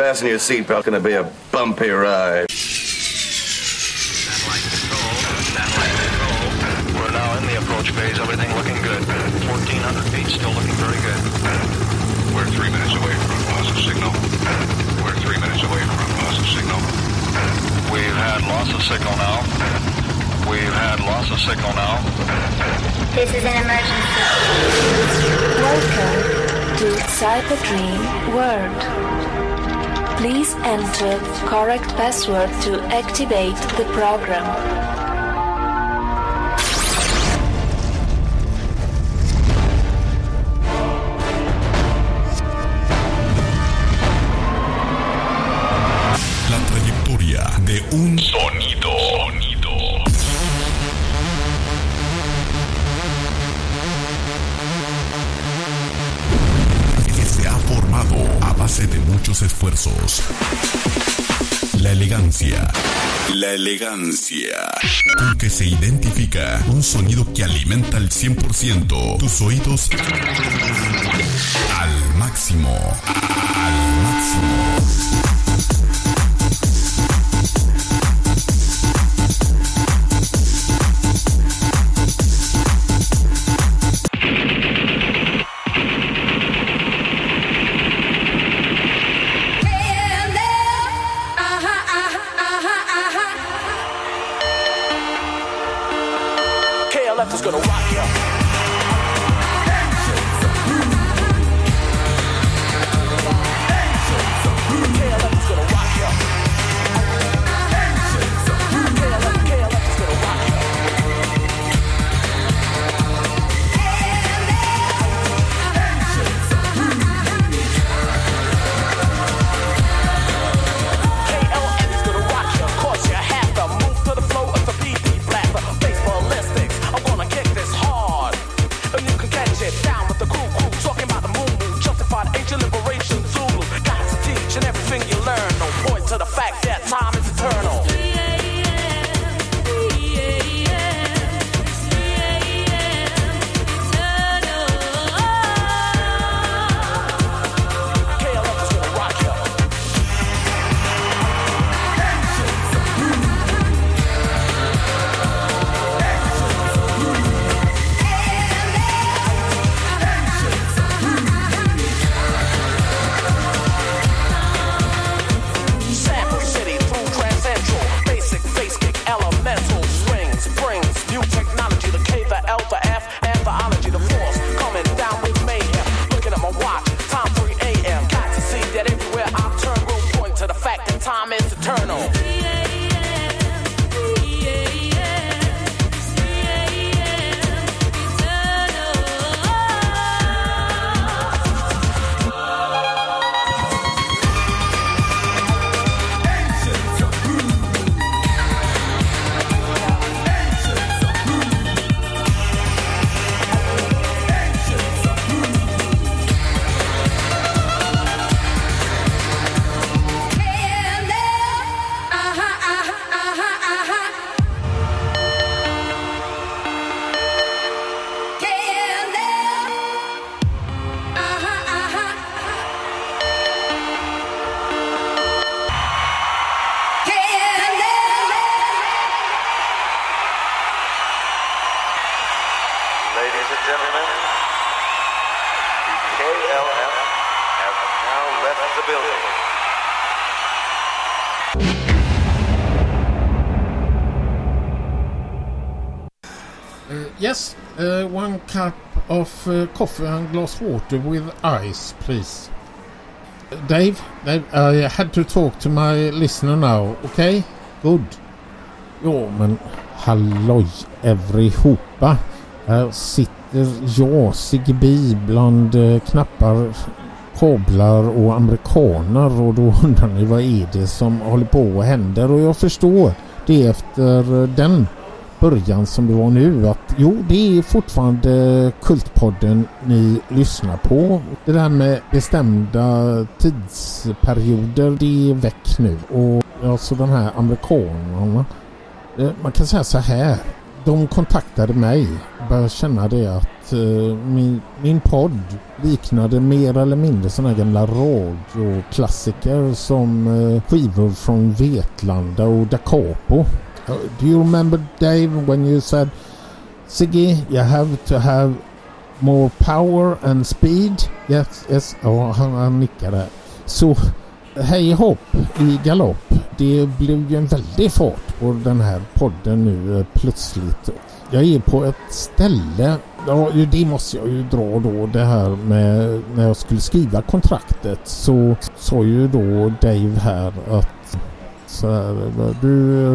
Fasten your seatbelt. It's Gonna be a bumpy ride. Satellite control. Satellite control. We're now in the approach phase. Everything looking good. 1,400 feet, still looking very good. We're three minutes away from loss of signal. We're three minutes away from loss of signal. We've had loss of signal now. We've had loss of signal now. This is an emergency. Welcome to Cyber-Dream World. Please enter correct password to activate the program. Elegancia. La elegancia. Con que se identifica un sonido que alimenta al 100% tus oídos al máximo. Al máximo. The building. Uh, eh, Yes, uh, one cup of uh, coffee and glass water with ice, please. Dave, Dave, I had to talk to my listener now, okay? Good. Jo, men halloj allihopa. Här sitter jag, Sigby, bland eh, knappar, kablar och amerikaner och då undrar ni vad är det som håller på och händer? Och jag förstår det efter eh, den början som det var nu att jo det är fortfarande Kultpodden ni lyssnar på. Det där med bestämda tidsperioder det är väck nu. Och alltså de här amerikanerna eh, man kan säga så här. De kontaktade mig och började känna det att att eh, min, min podd liknade mer eller mindre sådana gamla radioklassiker som eh, skivor från Vetlanda och Da Capo. Uh, do you remember Dave when you said Siggy you have to have more power and speed? Yes, yes. Ja, han, han nickade. Så hej hopp i galopp. Det blev ju en väldig fart på den här podden nu eh, plötsligt. Jag är på ett ställe, ja det måste jag ju dra då det här med när jag skulle skriva kontraktet så sa ju då Dave här att så här, du,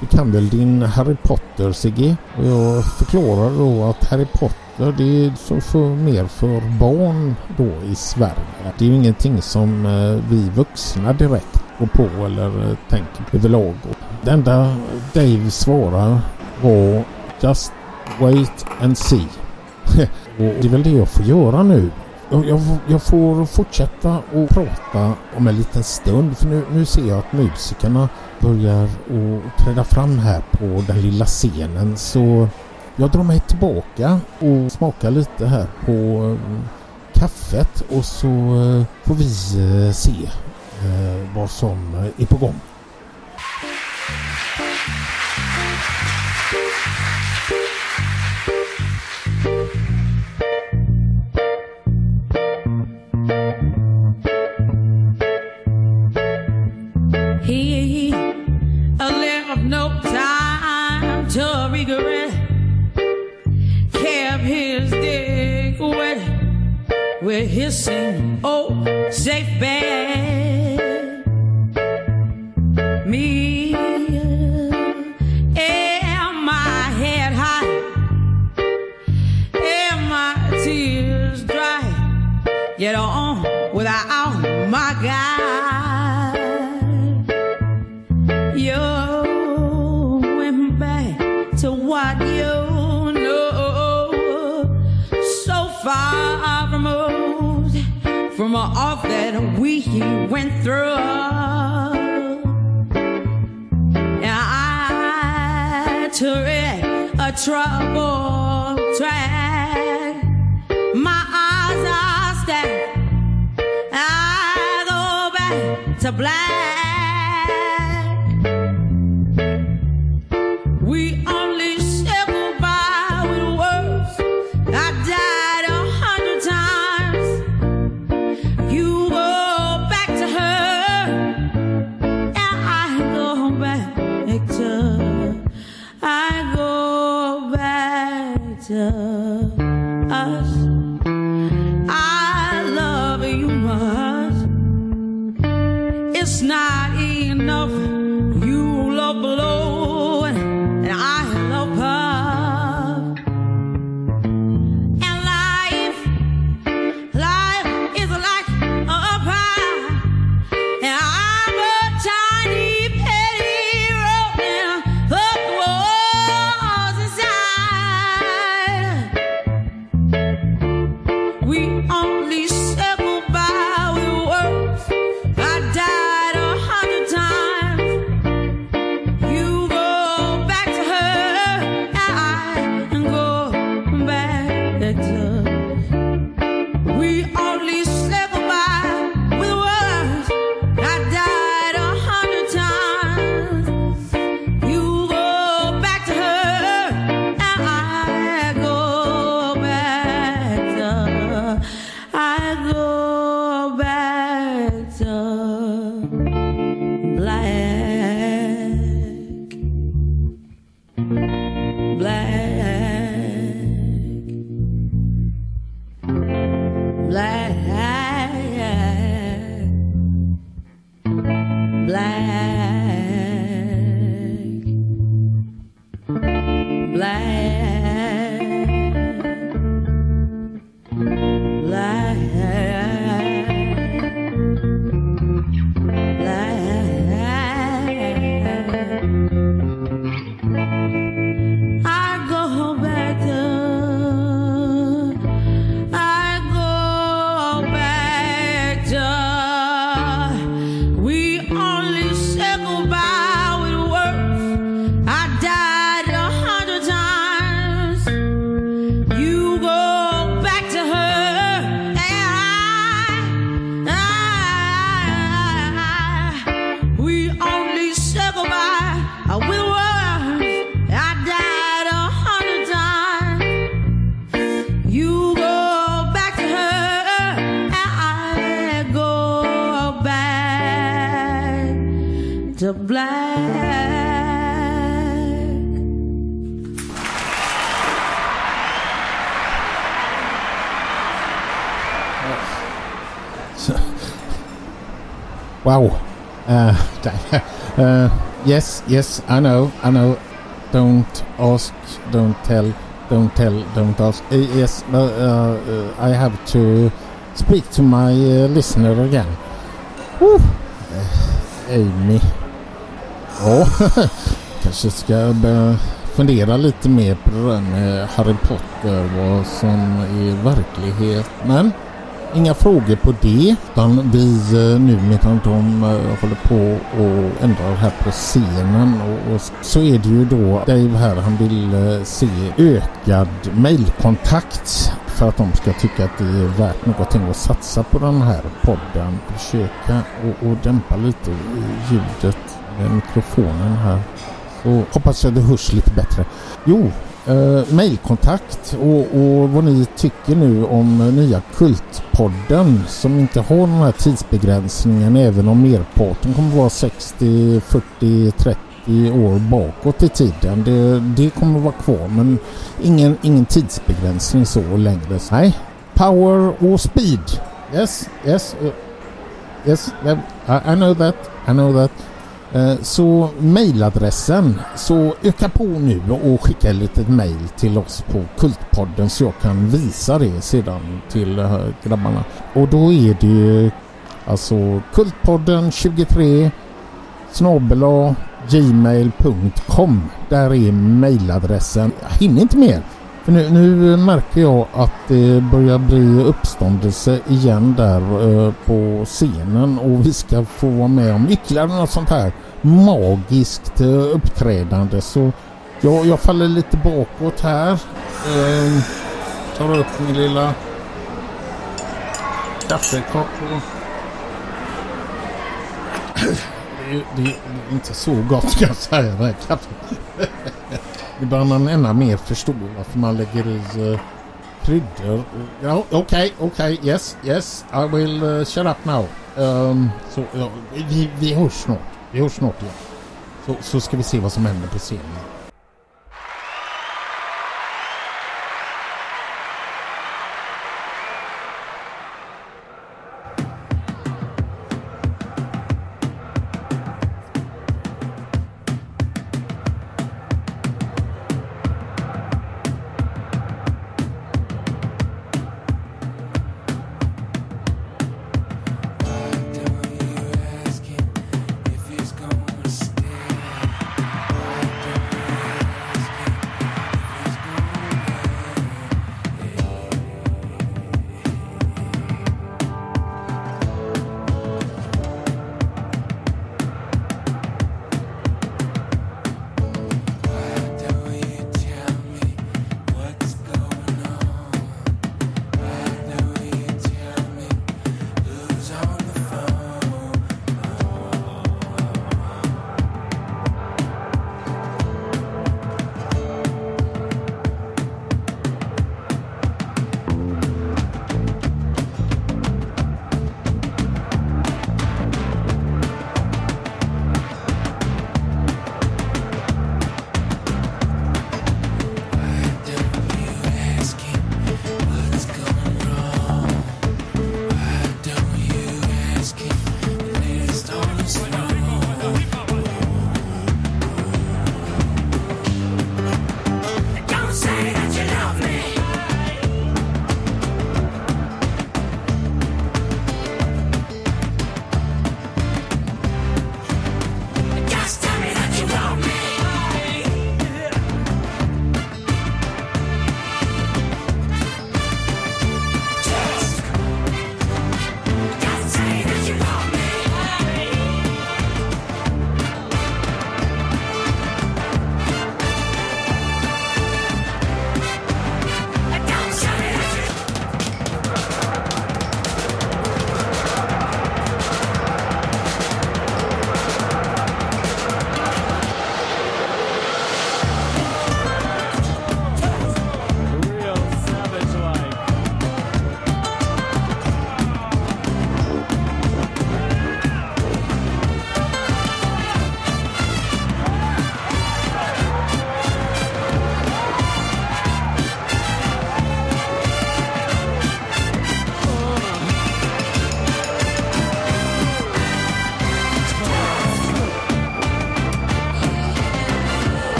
du kan väl din Harry Potter Sigge? Och jag förklarar då att Harry Potter det är så för, mer för barn då i Sverige. Det är ju ingenting som eh, vi vuxna direkt går på eller eh, tänker överlag. Det enda Dave svarar var Just wait and see. och det är väl det jag får göra nu. Jag, jag, jag får fortsätta och prata om en liten stund för nu, nu ser jag att musikerna börjar att träda fram här på den lilla scenen så jag drar mig tillbaka och smakar lite här på eh, kaffet och så eh, får vi eh, se eh, vad som är på gång. My God, You went back to what you know. So far removed from all that we went through. And I took a troubled track. black. Wow. Uh, uh, yes, yes, I know, I know. Don't ask, don't tell, don't tell, don't ask. Uh, yes, but uh, uh, I have to speak to my uh, listener again. Woo. Uh, Amy. Ja, kanske ska fundera lite mer på det där med Harry Potter, vad som är verklighet. Men Inga frågor på det. Utan vi eh, nu medan de eh, håller på och ändrar här på scenen och, och så är det ju då Dave här han vill eh, se ökad mailkontakt för att de ska tycka att det är värt någonting att satsa på den här podden. Försöka och, och dämpa lite ljudet med mikrofonen här. Så hoppas jag det hörs lite bättre. Jo, eh, mejlkontakt och, och vad ni tycker nu om nya Kultpodden som inte har den här tidsbegränsningen även om merparten kommer vara 60, 40, 30 år bakåt i tiden. Det, det kommer vara kvar men ingen, ingen tidsbegränsning så längre. Nej, power och speed. Yes, yes, uh, yes, I know that, I know that. Eh, så mejladressen, så öka på nu och skicka ett litet mejl till oss på Kultpodden så jag kan visa det sedan till eh, grabbarna. Och då är det alltså Kultpodden 23 snabel gmail.com. Där är mejladressen. Jag hinner inte mer. För nu, nu märker jag att det börjar bli uppståndelse igen där eh, på scenen och vi ska få vara med om ytterligare något sånt här magiskt eh, uppträdande. Så jag, jag faller lite bakåt här. Eh, tar upp min lilla kaffekopp. Det, Det, är- det, är inte så gott ska jag säga det här kaffet. Det börjar man ännu mer förstå varför man lägger i uh, kryddor. Ja, Okej, okej, yes, yes. I will uh, shut up now. Um, så, ja, vi, vi hörs snart. Vi hörs snart igen. Så, så ska vi se vad som händer på scenen.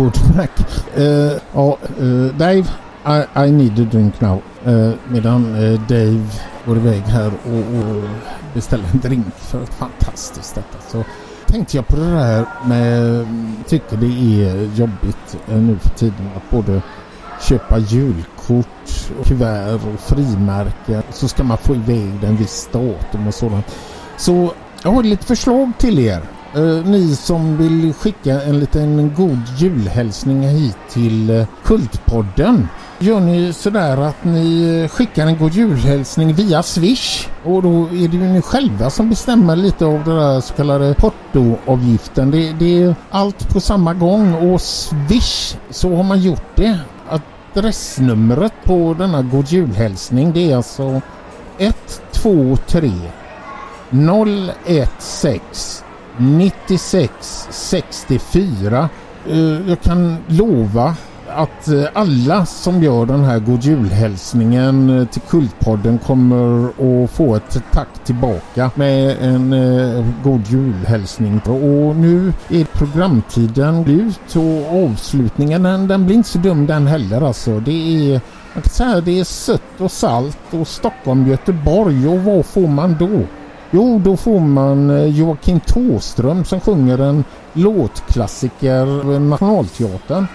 Fleetwood Mac. Eh, ja, eh, Dave, I, I need a drink now. Uh, medan uh, Dave går iväg här och, och beställer en drink för fantastiskt detta. Så tänkte jag på det där med, tycker det är jobbigt nu för tiden att både köpa julkort, kuvert och frimärken. Så ska man få iväg den viss datum och sådant. Så jag har lite förslag till er. Eh, ni som vill skicka en liten god julhälsning hit till eh, Kultpodden. Gör ni sådär att ni eh, skickar en god julhälsning via Swish och då är det ju ni själva som bestämmer lite av den där så kallade portoavgiften. Det, det är allt på samma gång och Swish så har man gjort det. Adressnumret på denna god julhälsning det är alltså 123 016 96 64. Eh, jag kan lova att eh, alla som gör den här god julhälsningen eh, till Kultpodden kommer att få ett tack tillbaka med en eh, god julhälsning. Och nu är programtiden slut och avslutningen den, den blir inte så dum den heller alltså. Det är, man kan säga, det är sött och salt och Stockholm, Göteborg och vad får man då? Jo, då får man eh, Joakim Tåström som sjunger en låtklassiker eh, Nationalteatern.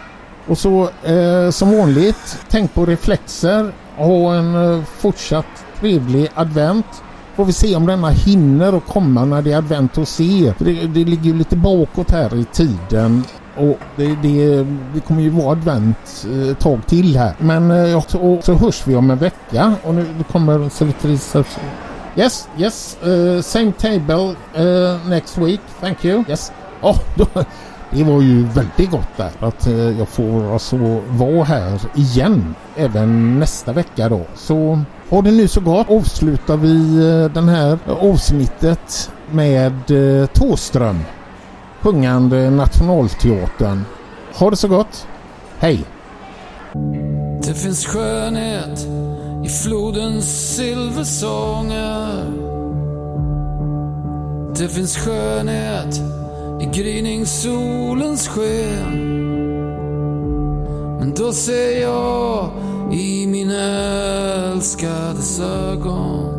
Och så eh, som vanligt, tänk på reflexer. Ha en eh, fortsatt trevlig advent. Får vi se om denna hinner att komma när det är advent hos er. Det, det ligger ju lite bakåt här i tiden. Och det, det, det kommer ju vara advent eh, ett tag till här. Men eh, och så hörs vi om en vecka. Och nu kommer servitrisen Yes, yes. Uh, same table uh, next week. Thank you. Yes. Oh, då, det var ju väldigt gott där att uh, jag får alltså vara här igen även nästa vecka då. Så ha det nu så gott. Avslutar vi uh, den här eh, avsnittet med uh, Tåström sjungande Nationalteatern. Ha det så gott. Hej! Det finns skönhet i flodens silversånger. Det finns skönhet i gryningssolens sken. Men då ser jag i min älskades ögon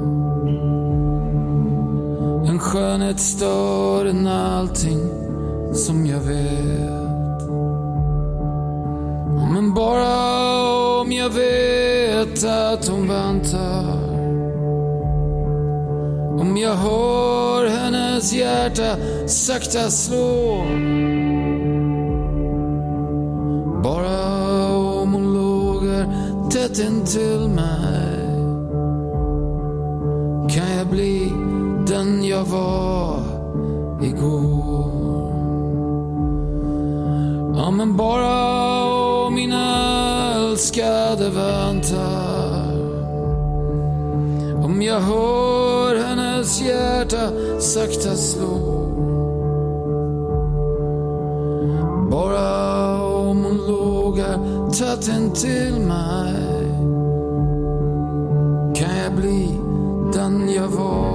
en skönhet större än allting som jag vet. Men bara om jag vet vet att hon väntar. Om jag hör hennes hjärta sakta slå. Bara om hon lågar tätt intill mig. Kan jag bli den jag var igår. Ja men bara om älskade väntar. Om jag hör hennes hjärta sakta slå. Bara om hon lågar tätt intill mig. Kan jag bli den jag var